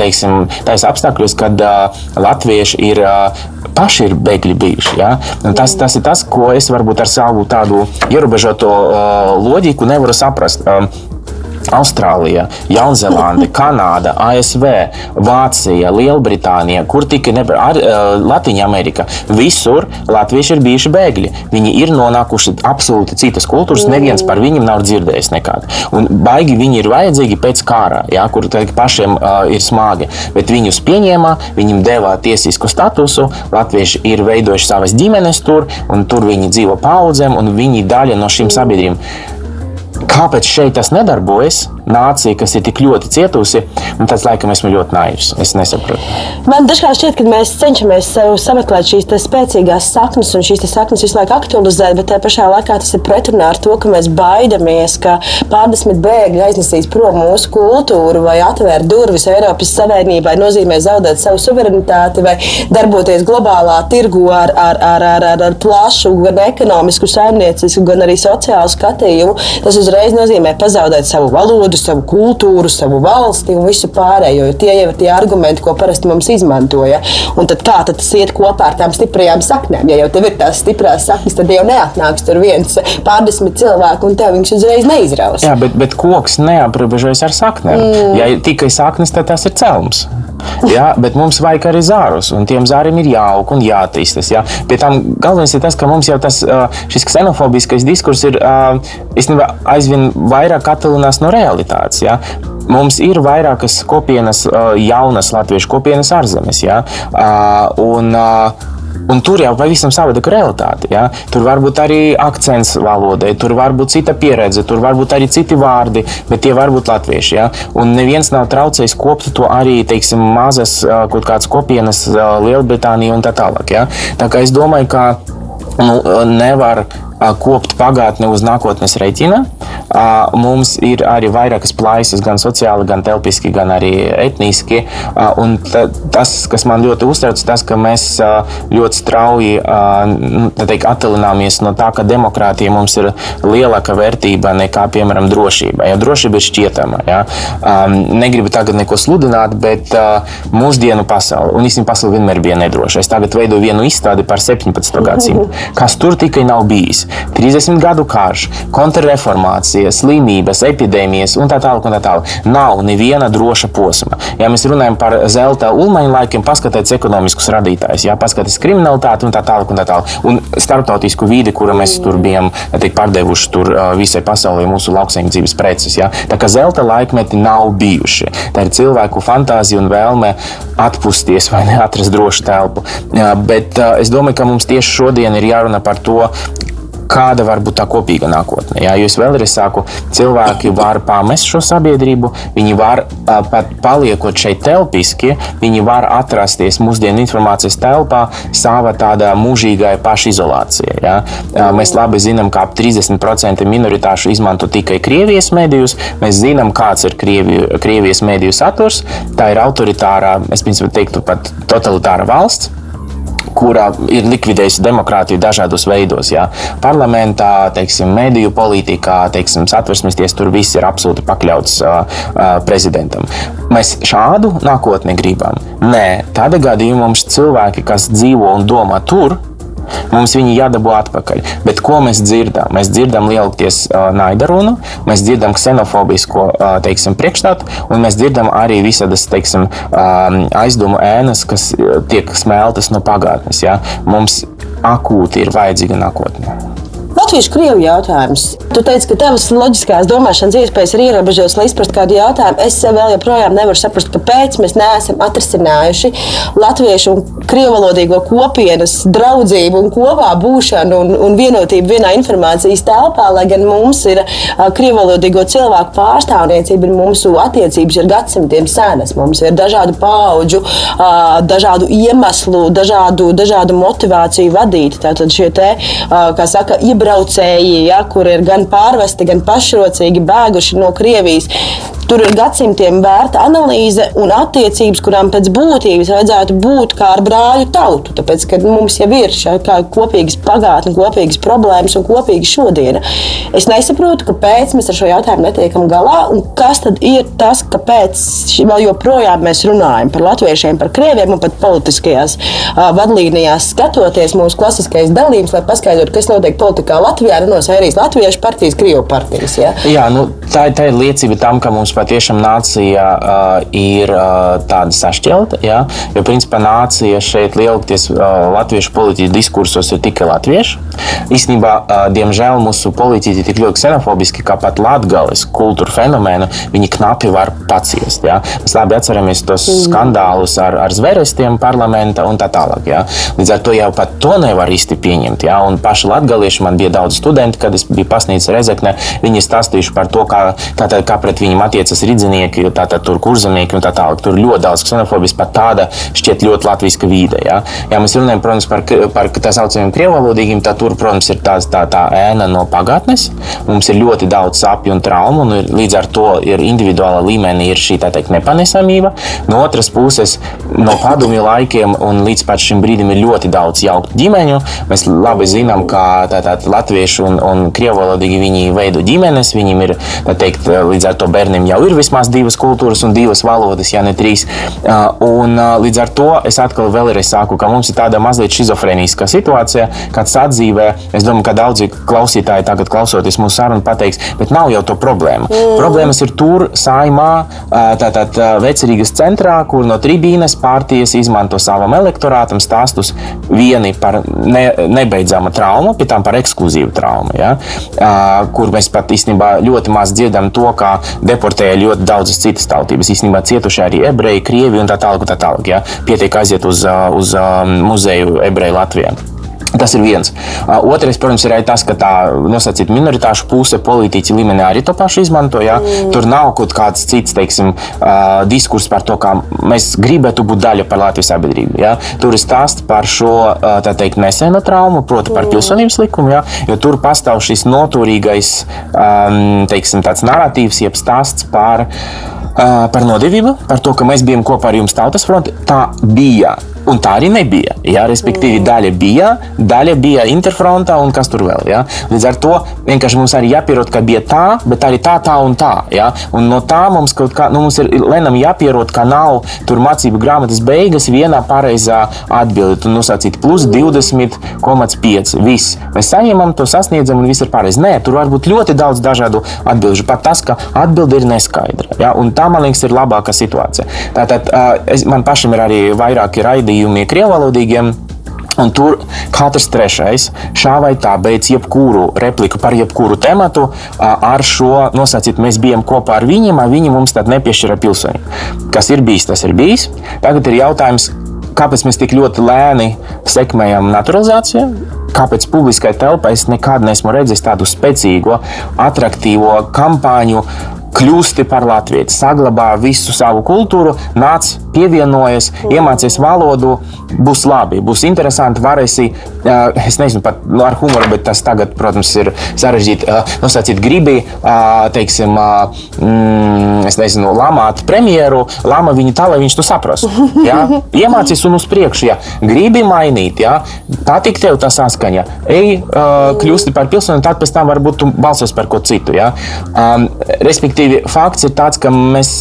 teiksim, tajās apstākļos, kad uh, latvieši ir uh, paši ir bēgļi bijuši. Ja? Un tas, tas ir tas, ko es varbūt ar savu tādu ierobežoto uh, loģiku nevaru saprast. Um, Austrālija, Jaunzēlande, Kanāda, ASV, Vācija, Lielbritānija, kur tikai nebija ar, uh, Latvija Amerika. Visur latvieši ir bijuši bēgļi. Viņi ir nonākuši absolūti citas kultūras, neviens par viņiem nav dzirdējis nekādu. Un baigi viņi ir vajadzīgi pēc kara, ja, kur pašiem uh, ir smagi. Bet viņus pieņēma, viņiem deva tiesisku statusu, latvieši ir veidojuši savas ģimenes tur, un tur viņi dzīvo paudzēm, un viņi daļa no šīm sabiedrībām. Kāpēc šeit tas nedarbojas? Nācija, kas ir tik ļoti cietusi, tas laikam esmu ļoti naivs. Es nesaprotu. Man dažkārt šķiet, ka mēs cenšamies sameklēt šīs spēcīgās saknes un šīs saknes visu laiku aktualizēt, bet tajā pašā laikā tas ir pretrunā ar to, ka mēs baidamies, ka pārdesmit bēgļi aiznesīs prom mūsu kultūru vai atvērt durvis Eiropas Savienībai, nozīmē zaudēt savu suverenitāti vai darboties globālā tirgu ar, ar, ar, ar, ar, ar plašu gan ekonomisku, saimniecisku, gan arī sociālu skatījumu. Tas uzreiz nozīmē pazaudēt savu valodu, savu kultūru, savu valsti un visu pārējo. Tie jau ir tie argumenti, ko parasti mums izmantoja. Un tad kā tad tas iet kopā ar tām stiprajām saknēm? Ja jau tev ir tās stiprās saknes, tad jau neatnāks tur viens pārdesmit cilvēku un tev viņš uzreiz neizraus. Jā, bet, bet koks neaprobežojas ar saknēm. Mm. Ja tikai saknes, tad tas ir celms. Jā, bet mums vajag arī zārus, un tiem zāriem ir jāaug un jāattīstās. Jā. Pie tam galvenais ir tas, ka mums jau tas, šis ksenofobiskais diskurs ir īstenībā aizvien vairāk attālinās no realitātes. Jā. Mums ir vairākas kopienas, jaunas latviešu kopienas ārzemes. Jā, un, Un tur jau pavisam savādāka realitāte. Ja? Tur var būt arī akcents valodai, tur var būt cita pieredze, tur var būt arī citi vārdi, bet tie var būt latvieši. Ja? Un neviens nav traucējis kopt to arī teiksim, mazas kaut kādas kopienas, Lielbritānija un tā tālāk. Ja? Tā kā es domāju, ka nu, nevar kopt pagātni uz nākotnes rēķina. Mums ir arī vairākas plaisas, gan sociāli, gan telpiski, gan arī etniski. Un tas, kas man ļoti uztrauc, tas, ka mēs ļoti strauji nu, attālināmies no tā, ka demokrātija mums ir lielāka vērtība nekā, piemēram, drošība. Jo drošība ir šķietama. Ja? Negribu tagad neko sludināt, bet mūsdienu pasaule, un īstenībā pasaule vienmēr bija nedroša. Es tagad veidoju vienu izstādi par 17. gadsimtu, kas tur tikai nav bijis. 30 gadu karš, kontrreformācija, slimības, epidēmijas un tā tālāk. Tā tālāk. Nav neviena droša posma. Ja mēs runājam par zelta ulmaņa laikiem, paskatieties ekonomiskus radītājus, ja paskatieties kriminalitāti un tā tālāk. Un, tā tālāk. un starptautisku vidi, kura mēs tur bijām teik, pārdevuši tur, visai pasaulē mūsu lauksaimniecības preces. Ja? Tā kā zelta laikmeti nav bijuši. Tā ir cilvēku fantāzija un vēlme atpūsties vai neatrast drošu telpu. Ja, bet es domāju, ka mums tieši šodien ir jārunā par to, kāda var būt tā kopīga nākotne. Jā, jo es vēlreiz saku, cilvēki var pamest šo sabiedrību, viņi var pat paliekot šeit telpiski, viņi var atrasties mūsdienu informācijas telpā savā tādā mūžīgai pašizolācijai. Jā. Mēs labi zinām, ka ap 30% minoritāšu izmanto tikai Krievijas medijus. Mēs zinām, kāds ir Krievi, Krievijas mediju saturs. Tā ir autoritārā, es teiktu, pat totalitāra valsts kurā ir likvidējusi demokrātiju dažādos veidos. Jā. Parlamentā, teiksim, mediju politikā, teiksim, satversmes tiesa, tur viss ir absolūti pakļauts uh, uh, prezidentam. Mēs šādu nākotni gribam. Nē, tādā gadījumā mums cilvēki, kas dzīvo un domā tur, Mums viņi jādabū atpakaļ. Bet ko mēs dzirdam? Mēs dzirdam lielākoties uh, naidarunu, mēs dzirdam ksenofobisko uh, teiksim, priekšstatu, un mēs dzirdam arī visādas teiksim, uh, aizdomu ēnas, kas tiek smeltas no pagātnes. Ja? Mums akūti ir vajadzīga nākotne. Latviešu-Krievu jautājums. Tu teici, ka tavas loģiskās domāšanas iespējas ir ierobežotas, lai izprastu kādu jautājumu. Es vēl joprojām nevaru saprast, kāpēc mēs neesam atrisinājuši latviešu un krievalodīgo kopienas draudzību un kopā būšanu un, un vienotību vienā informācijas telpā, lai gan mums ir krievalodīgo cilvēku pārstāvniecība, mūsu attiecības ir gadsimtiem senas. Mums ir dažādu pauģu, dažādu iemeslu, dažādu, dažādu motivāciju vadīt. Tātad šie te, kā saka, iebraucēji aizbraucēji, ja, kur ir gan pārvesti, gan pašrocīgi bēguši no Krievijas. Tur ir gadsimtiem vērta analīze un attiecības, kurām pēc būtības vajadzētu būt kā ar brāļu tautu. Tāpēc, ka mums jau ir kopīgas pagātne, kopīgas problēmas un kopīga šodiena. Es nesaprotu, kāpēc mēs ar šo jautājumu netiekam galā un kas tad ir tas, kāpēc vēl joprojām mēs runājam par latviešiem, par krieviem un pat politiskajās uh, vadlīnijās skatoties mūsu klasiskais dalījums, lai paskaidrotu, kas notiek politikā Latvijā, no sērijas Latviešu partijas, Krievu partijas. Ja? Jā, nu, tā, tā ir liecība tam, ka mums tiešām nācija uh, ir uh, tāda sašķelta. Ja? Jo principā nācija šeit lielākoties uh, latviešu politiķu diskursos ir tikai latvieši. Īstenībā, uh, diemžēl, mūsu politiķi ir tik ļoti ksenofobiski, ka pat latgales kultūra fenomenu viņi knapi var paciest. Ja? Mēs labi atceramies tos mm. skandālus ar, ar zverestiem parlamentā un tā tālāk. Ja? Līdz ar to jau pat to nevar īsti pieņemt. Ja? Un paši latgalieši man bija daudz studenti, kad es biju pasniedzis Rezekne. Viņi stāstījuši par to, kā, tātad, kā pret viņiem attiecas ridzinieki, tātad tur kurzemnieki un tā tālāk. Tur ļoti daudz ksenofobijas, pat tāda šķiet ļoti latviska vide. Ja? Ja mēs runājam, protams, par, par tā saucamiem krievalodīgiem, tad tur, protams, ir tāds, tā, tā ēna no pagātnes. Mums ir ļoti daudz sapju un traumu, un ir, līdz ar to ir individuāla līmenī ir šī teikt, nepanesamība. No otras puses, no padomju laikiem un līdz šim brīdim ir ļoti daudz jauktu ģimeņu. Mēs labi zinām, ka tātad, latvieši un, un krievalodīgi viņi veido ģimenes, viņiem ir teikt, līdz ar to bērniem jau ir vismaz divas kultūras un divas valodas, ja ne trīs. Un līdz ar to es atkal vēlreiz saku, ka mums ir tāda mazliet schizofrēniska situācija, kāds atzīmē. Es domāju, ka daudzi klausītāji tagad klausoties mūsu sarunu pateiks, bet nav jau to problēma. Mm. Problēmas ir tur, saimā, tātad vecerīgas centrā, kur no tribīnes partijas izmanto savam elektorātam stāstus vieni par ne, nebeidzama trauma, pēc tam par ekskluzīvu traumu. Ja? Kur mēs pat īstenībā ļoti maz dzirdam to, kā deportēja ļoti daudzas citas tautības. Īstenībā cietuši arī ebreji, krievi un tā tālāk. Tā tālāk ja? Pietiek aiziet uz, uz muzeju ebreju Latvijā. Tas ir viens. Otrais, protams, ir arī tas, ka tā nosacīta minoritāšu puse politiķi līmenī arī to pašu izmanto. Ja? Mm. Tur nav kaut kāds cits teiksim, diskurss par to, kā mēs gribētu būt daļa par Latvijas sabiedrību. Ja? Tur ir stāsts par šo teikt, nesenu traumu, proti, par mm. pilsonības likumu. Ja? Jo tur pastāv šis noturīgais teiksim, narratīvs, jeb stāsts par, par nodevību, par to, ka mēs bijām kopā ar jums tautas fronti. Tā bija Un tā arī nebija. Jā, respektīvi, daļa bija, daļa bija interfrontā un kas tur vēl. Jā. Līdz ar to vienkārši mums arī jāpierod, ka bija tā, bet arī tā, tā un tā. Jā. Un no tā mums kaut kā, nu, mums ir Lenam jāpierod, ka nav tur mācību grāmatas beigas vienā pareizā atbilde. Tu nosacīt plus 20,5. Viss. Mēs saņemam to, sasniedzam un viss ir pareizi. Nē, tur var būt ļoti daudz dažādu atbildžu. Pat tas, ka atbilde ir neskaidra. Jā. Un tā, man liekas, ir labākā situācija. Tātad es, man pašam ir arī vairāki raidījumi raidījumi krievalodīgiem. Un tur katrs trešais šā vai tā beidz jebkuru repliku par jebkuru tematu ar šo nosacīt, mēs bijām kopā ar viņiem, viņi mums tad nepiešķira pilsonību. Kas ir bijis, tas ir bijis. Tagad ir jautājums, kāpēc mēs tik ļoti lēni sekmējam naturalizāciju? Kāpēc publiskai telpai es nekad neesmu redzējis tādu spēcīgu, attraktīvu kampaņu, kļūsti par latvieti, saglabā visu savu kultūru, nāc, pievienojies, iemācies valodu, būs labi, būs interesanti, varēsi, es nezinu, pat nu, ar humoru, bet tas tagad, protams, ir sarežģīti nosacīt gribi, teiksim, mm, es nezinu, lamāt premjeru, lama viņu tā, lai viņš to saprastu. Ja? Iemācies un uz priekšu, ja gribi mainīt, ja? patīk tev tā saskaņa, ej, kļūsti par pilsoni, tad pēc tam varbūt tu balsos par ko citu. Ja? Respektīvi, fakts ir tāds, ka mēs,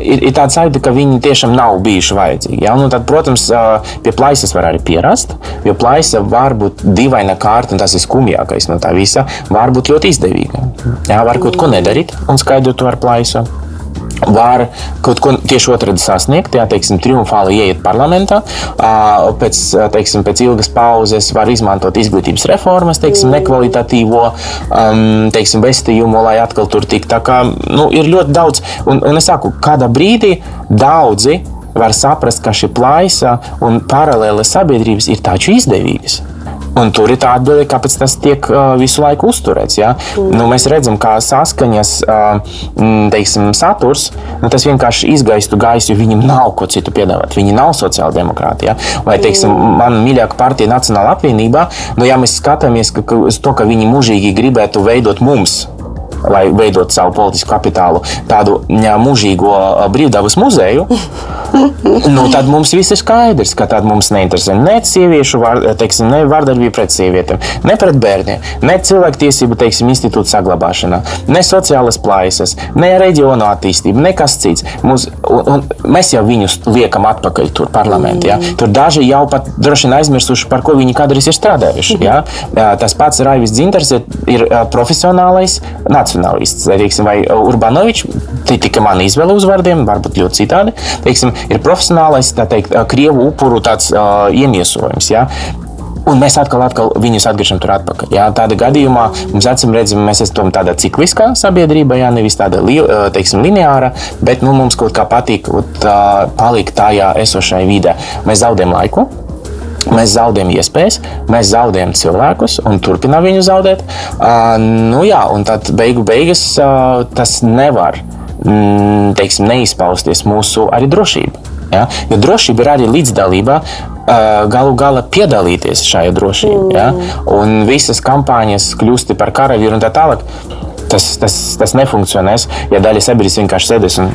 ir, ir tāds sajūta, ka viņi tiešām nav bijuši vajadzīgi. Ja? Nu, tad, protams, pie plaisas var arī pierast, jo plaisa var būt dīvaina kārta, un tas ir skumjākais no tā visa. Var būt ļoti izdevīga. Ja? Var kaut ko nedarīt un skaidrot to ar plaisu var kaut ko tieši otrādi sasniegt. Jā, teiksim, triumfāli ieiet parlamentā, pēc, teiksim, pēc ilgas pauzes var izmantot izglītības reformas, teiksim, nekvalitatīvo um, teiksim, vestījumu, lai atkal tur tiktu. Tā kā nu, ir ļoti daudz, un, un es saku, kādā brīdī daudzi var saprast, ka šī plaisa un paralēli sabiedrības ir taču izdevīgas. Un tur ir tā atbilde, kāpēc tas tiek uh, visu laiku uzturēts. Ja? Mm. Nu, mēs redzam, kā saskaņas uh, teiksim, saturs, nu, tas vienkārši izgaistu gaisu, jo viņiem nav ko citu piedāvāt. Viņi nav sociāla demokrātija. Ja? Vai, teiksim, mm. man mīļākā partija Nacionāla apvienība, nu, ja mēs skatāmies ka, ka, to, ka viņi mūžīgi gribētu veidot mums lai veidot savu politisku kapitālu, tādu jā, mūžīgo brīvdabas muzeju, nu, tad mums viss ir skaidrs, ka tad mums neinteresē ne sieviešu var, teiksim, ne vardarbība pret sievietēm, ne pret bērniem, ne cilvēktiesību teiksim, institūta saglabāšana, ne sociālas plaisas, ne reģionu attīstība, nekas cits. Mums, un, un mēs jau viņus liekam atpakaļ tur parlamentā. Ja? Tur daži jau pat droši vien aizmirsuši, par ko viņi kādreiz ir strādājuši. Ja? Tas pats Raivis Dzinters ir, ir profesionālais nāc nacionālists. Teiksim, vai Urbanovičs, tie tika mani izvēle uzvārdiem, varbūt ļoti citādi. Teiksim, ir profesionālais, tā teikt, krievu upuru tāds uh, iemiesojums. Ja? Un mēs atkal, atkal viņus atgriežam tur atpakaļ. Jā, tādā gadījumā mums acīm redzam, mēs esam tādā cikliskā sabiedrībā, jā, nevis tāda teiksim, lineāra, bet nu, mums kaut kā patīk tā, palikt tajā esošajā vidē. Mēs zaudējam laiku. Mēs zaudējam iespējas, mēs zaudējam cilvēkus un turpinām viņu zaudēt. Uh, nu, jā, un tad beigu beigās uh, tas nevar mm, teiksim, neizpausties mūsu arī drošība. Ja? Jo drošība ir arī līdzdalība galu galā piedalīties šajā drošībā. Ja? Un visas kampaņas kļūst par karavīru un tā tālāk tas, tas, tas nefunkcionēs, ja daļa sabiedrības vienkārši sēdēs un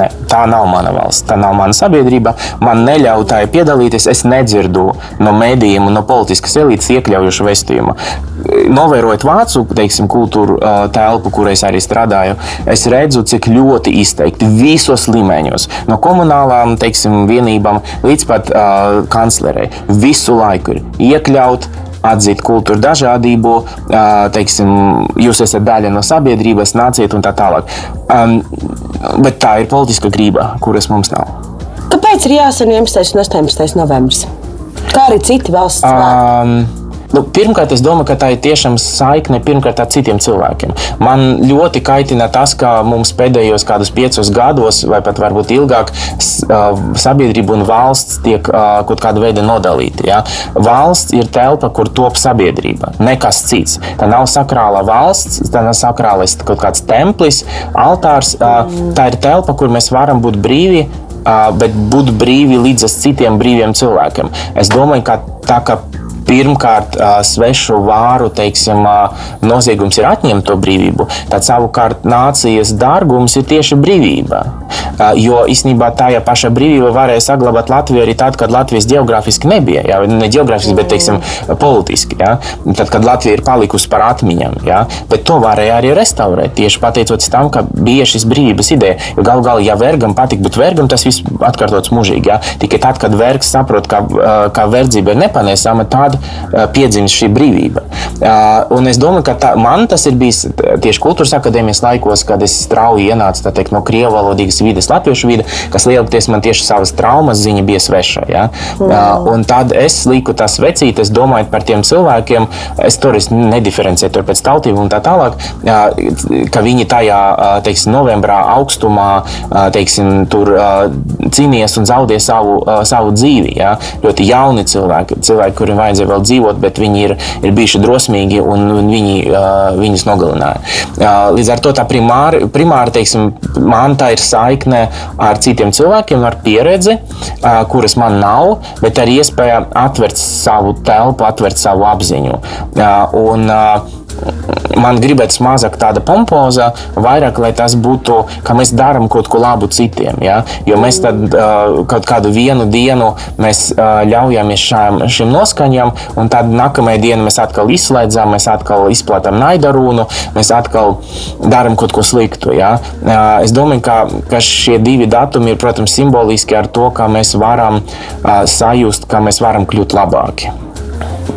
ne, tā nav mana valsts, tā nav mana sabiedrība. Man neļauj tā piedalīties, es nedzirdu no mēdījiem un no politiskas elites iekļaujošu vēstījumu. Novērojot vācu teiksim, kultūru telpu, kur es arī strādāju, es redzu, cik ļoti izteikti visos līmeņos, no komunālām teiksim, vienībām līdz pat uh, kanclerei, visu laiku ir iekļaut atzīt kultūru dažādību, teiksim, jūs esat daļa no sabiedrības, nāciet un tā tālāk. Um, bet tā ir politiska grība, kuras mums nav. Kāpēc ir jāsaka 11. un 18. novembris? Kā arī citi valsts? Um, Nu, pirmkārt, es domāju, ka tā ir tiešām saikne pirmkārt ar citiem cilvēkiem. Man ļoti kaitina tas, ka mums pēdējos kādus piecus gados, vai pat varbūt ilgāk, sabiedrība un valsts tiek kaut kāda veida nodalīti. Ja? Valsts ir telpa, kur top sabiedrība, nekas cits. Tā nav sakrāla valsts, tā nav sakrālais kaut kāds templis, altārs. Tā ir telpa, kur mēs varam būt brīvi bet būt brīvi līdz citiem brīviem cilvēkiem. Es domāju, ka tā kā pirmkārt svešu vāru teiksim, noziegums ir atņemt to brīvību, tad savukārt nācijas dārgums ir tieši brīvība. Jo īstenībā tā ja paša brīvība varēja saglabāt Latviju arī tad, kad Latvijas geogrāfiski nebija. Jā, ne geogrāfiski, bet teiksim, politiski. Jā. Tad, kad Latvija ir palikusi par atmiņām, bet to varēja arī restaurēt tieši pateicoties tam, ka bija šis brīvības ideja. Jo galu galā, ja vergam patīk būt vergam, tas viss atkārtots mūžīgi. Jā. Tikai tad, kad vergs saprot, ka, ka verdzība ir nepanesama, tad tad piedzimst šī brīvība. Un es domāju, ka tā, man tas ir bijis tieši kultūras akadēmijas laikos, kad es strauji ienācu teikt, no krievu valodīgas vides, latviešu vide, kas lielākoties man tieši savas traumas ziņa bija sveša. Ja? Mm. Un tad es liku tās vecītes, domājot par tiem cilvēkiem, es tur nediferencēju tur pēc tautību un tā tālāk, ka viņi tajā teiksim, novembrā augstumā teiksim, tur cīnījās un zaudēja savu, savu dzīvi. Ja? Ļoti jauni cilvēki, cilvēki kuriem vajadzēja vēl dzīvot, bet viņi ir, ir bijuši drosmīgi un, un viņi uh, viņus nogalināja. Uh, līdz ar to tā primāri, primāri teiksim, man tā ir saikne ar citiem cilvēkiem, ar pieredzi, uh, kuras man nav, bet arī iespēja atvērt savu telpu, atvērt savu apziņu. Uh, un, uh, man gribētos mazāk tāda pompoza, vairāk, lai tas būtu, ka mēs darām kaut ko labu citiem. Ja? Jo mēs tad uh, kaut kādu vienu dienu mēs, uh, ļaujamies šām, šīm noskaņām, un tad nākamajā dienā mēs atkal izslēdzam, mēs atkal izplatām naidarūnu, mēs atkal darām kaut ko sliktu. Ja? Uh, es domāju, ka, ka šie divi datumi ir, protams, simboliski ar to, kā mēs varam uh, sajust, ka mēs varam kļūt labāki.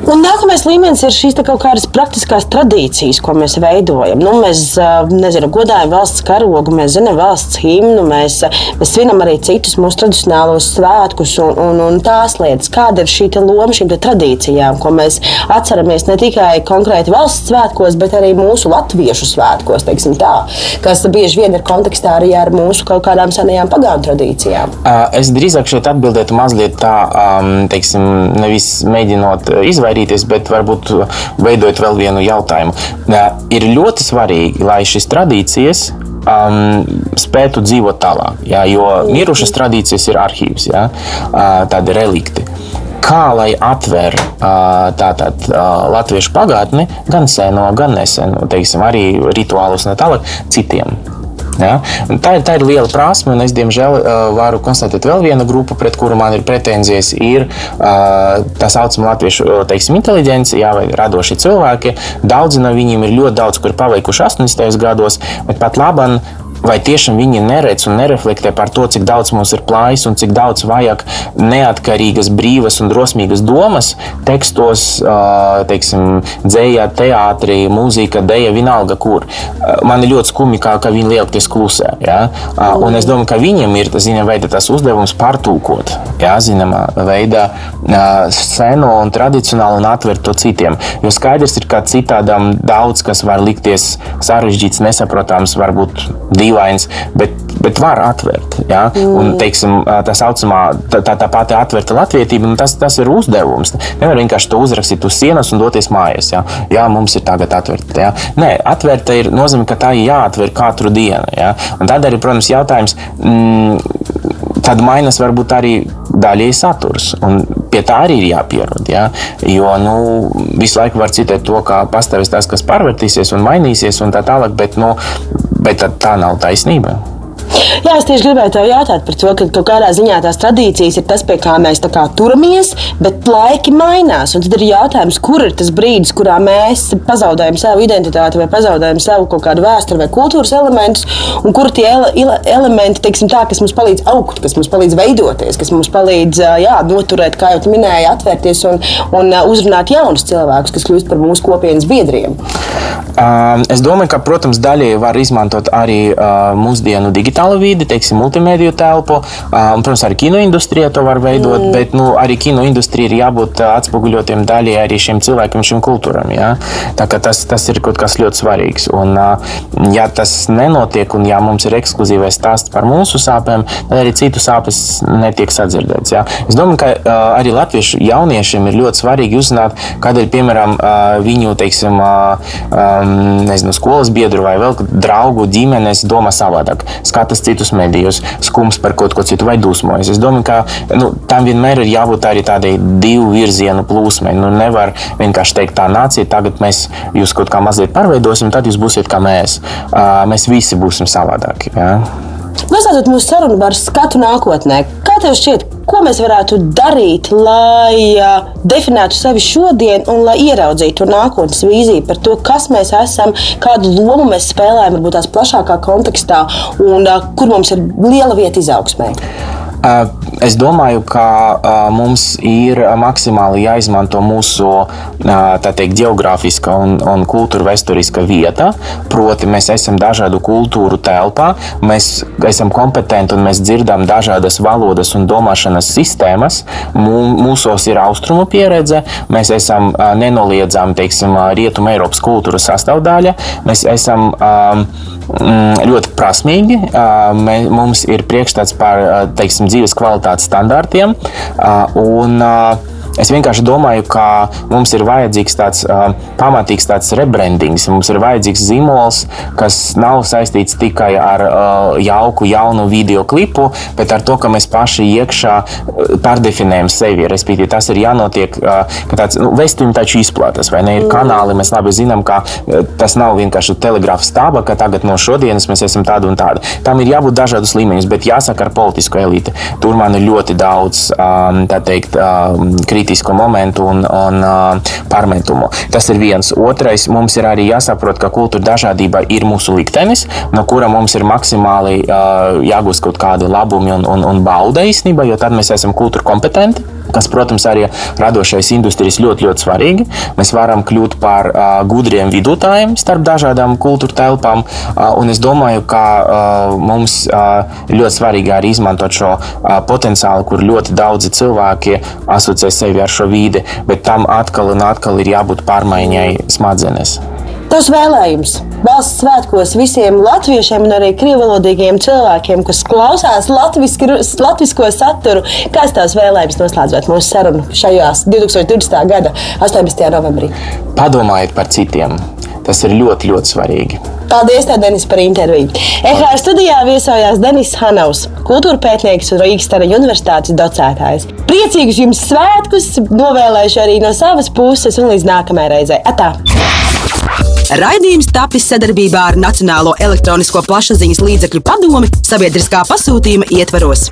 Un nākamais līmenis ir šīs kaut kādas praktiskās tradīcijas, ko mēs veidojam. Nu, mēs nezinu, godājam valsts karogu, mēs zinām valsts himnu, mēs, mēs svinam arī citus mūsu tradicionālos svētkus un, un, un tās lietas. Kāda ir šī loma šīm tradīcijām, ko mēs atceramies ne tikai konkrēti valsts svētkos, bet arī mūsu latviešu svētkos, tā, kas bieži vien ir kontekstā arī ar mūsu kaut kādām senajām pagānu tradīcijām? Es drīzāk šeit atbildētu mazliet tā, teiksim, nevis mēģinot izvairīties izvairīties, bet varbūt veidot vēl vienu jautājumu. Ir ļoti svarīgi, lai šīs tradīcijas um, spētu dzīvot tālāk. Jā, jo mirušas tradīcijas ir arhīvs, jā, tādi relikti. Kā lai atver tātad latviešu pagātni, gan seno, gan neseno, teiksim, arī rituālus tā tālāk citiem. Ja? Tā, ir, tā ir liela prasme, un es, diemžēl, varu konstatēt vēl vienu grupu, pret kuru man ir pretenzijas. Ir tā saucamā latviešu teiksim, inteliģence, jā, vai radoši cilvēki. Daudzi no viņiem ir ļoti daudz, kur paveikuši 80. gados, bet pat labāk vai tiešām viņi neredz un nereflektē par to, cik daudz mums ir plājas un cik daudz vajag neatkarīgas, brīvas un drosmīgas domas tekstos, teiksim, dzējā, teātrī, mūzika, deja, vienalga, kur. Man ir ļoti skumji, kā, ka viņi liekties klusē. Ja? Un es domāju, ka viņiem ir zinām, veida, tas uzdevums pārtulkot, ja? zināmā veidā, senu un tradicionālu un atvērt to citiem. Jo skaidrs ir, ka citādam daudz kas var likties sarežģīts, nesaprotams, varbūt dīvains, bet, bet var atvērt. Ja? Mm. Un, teiksim, tā saucamā, tā, tā, tā pati atvērta latvietība, nu, tas, tas ir uzdevums. Nevar vienkārši to uzrakstīt uz sienas un doties mājās. Ja? Jā, mums ir tagad atvērta. Ja? Nē, atvērta ir nozīme, ka tā ir jāatver katru dienu. Ja? Un tad arī, protams, jautājums. Mm, tad mainās varbūt arī daļēji saturs. Un pie tā arī ir jāpierod. Ja? Jo nu, visu laiku var citēt to, kā pastāvēs tas, kas pārvērtīsies un mainīsies, un tā tālāk, bet, nu, bet tā nav taisnība. Jā, es tieši gribēju te jautāt par to, ka kaut kādā ziņā tās tradīcijas ir tas, pie kā mēs kā turamies, bet laiki mainās. Tad ir jautājums, kur ir tas brīdis, kurā mēs pazaudējam savu identitāti vai pazaudējam savu kaut kādu vēsturi vai kultūras elementus, un kur tie ele, ele, elementi, teiksim, tā, kas mums palīdz augt, kas mums palīdz veidoties, kas mums palīdz jā, noturēt, kā jau minēji, atvērties un, un uzrunāt jaunus cilvēkus, kas kļūst par mūsu kopienas biedriem. Es domāju, ka, protams, daļai var izmantot arī mūsdienu digitālo vidi, teiksim, multimediju telpu. Un, protams, arī kinoindustrija to var veidot, mm. bet nu, arī kinoindustrija ir jābūt atspoguļotiem daļai arī šiem cilvēkiem, šim kultūram. Ja? Tas, tas ir kaut kas ļoti svarīgs. Un, ja tas nenotiek, un ja mums ir ekskluzīvais stāsts par mūsu sāpēm, tad arī citu sāpes netiek sadzirdēts. Ja? Es domāju, ka arī latviešu jauniešiem ir ļoti svarīgi uzzināt, kādēļ, piemēram, viņu teiksim, nezinu, skolas biedru vai vēl draugu ģimenes domā savādāk, skatās citus medijus, skums par kaut ko citu vai dusmojas. Es domāju, ka nu, tam vienmēr ir jābūt arī tādai divu virzienu plūsmai. Nu, nevar vienkārši teikt, tā nācija, tagad mēs jūs kaut kā mazliet pārveidosim, tad jūs būsiet kā mēs. Uh, mēs visi būsim savādāki. Ja? Noslēdzot mūsu sarunu par skatu nākotnē, kā tev šķiet, ko mēs varētu darīt, lai uh, definētu sevi šodien un lai ieraudzītu nākotnes vīziju par to, kas mēs esam, kādu lomu mēs spēlējam, varbūt tās plašākā kontekstā un uh, kur mums ir liela vieta izaugsmē? Es domāju, ka mums ir maksimāli jāizmanto mūsu teikt, geogrāfiska un, un kultūra vēsturiska vieta. Proti, mēs esam dažādu kultūru telpā, mēs esam kompetenti un mēs dzirdam dažādas valodas un domāšanas sistēmas. Mūsos ir austrumu pieredze, mēs esam nenoliedzami rietumu Eiropas kultūras sastāvdaļa. Mēs esam um, ļoti prasmīgi. Mums ir priekšstats par teiksim, dzīves kvalitātes standartiem. Un, Es vienkārši domāju, ka mums ir vajadzīgs tāds uh, pamatīgs tāds rebrandings. Mums ir vajadzīgs zīmols, kas nav saistīts tikai ar uh, jauku, jaunu video klipu, bet ar to, ka mēs paši iekšā pārdefinējam sevi. Respektīvi, tas ir jānotiek, uh, ka tāds nu, vēstījums taču izplatās, vai ne? Ir kanāli, mēs labi zinām, ka tas nav vienkārši telegrāfa stāba, ka tagad no šodienas mēs esam tādi un tādi. Tam ir jābūt dažādos līmeņos, bet jāsaka ar politisko eliti. Tur man ir ļoti daudz, um, tā teikt, um, kritiski kritisku momentu un, un uh, pārmetumu. Tas ir viens. Otrais, mums ir arī jāsaprot, ka kultūra dažādība ir mūsu liktenis, no kura mums ir maksimāli uh, jāgūst kaut kādi labumi un, un, un bauda īstenībā, jo tad mēs esam kultūra kompetenti kas, protams, arī radošais industrijas ļoti, ļoti svarīgi. Mēs varam kļūt par uh, gudriem vidutājiem starp dažādām kultūra telpām, uh, es domāju, ka uh, mums uh, ļoti svarīgi arī izmantot šo uh, potenciālu, kur ļoti daudzi cilvēki asociē sevi sevi ar šo vidi, bet tam atkal un atkal ir jābūt pārmaiņai smadzenēs. Tas vēlējums valsts svētkos visiem latviešiem un arī krievalodīgiem cilvēkiem, kas klausās latvisko saturu. Kāds tās vēlējums noslēdzot mūsu sarunu šajās 2020. gada 18. novembrī? Padomājiet par citiem. Tas ir ļoti, ļoti svarīgi. Paldies, Denis, par interviju. EHR studijā viesojās Denis Hanovs, kultūra pētnieks un Rīgas Tara Universitātes docētājs. Priecīgus jums svētkus, novēlēšu arī no savas puses un līdz nākamajai reizei. Atā! Raidījums tapis sadarbībā ar Nacionālo elektronisko plašsaziņas līdzekļu padomi sabiedriskā pasūtījuma ietvaros.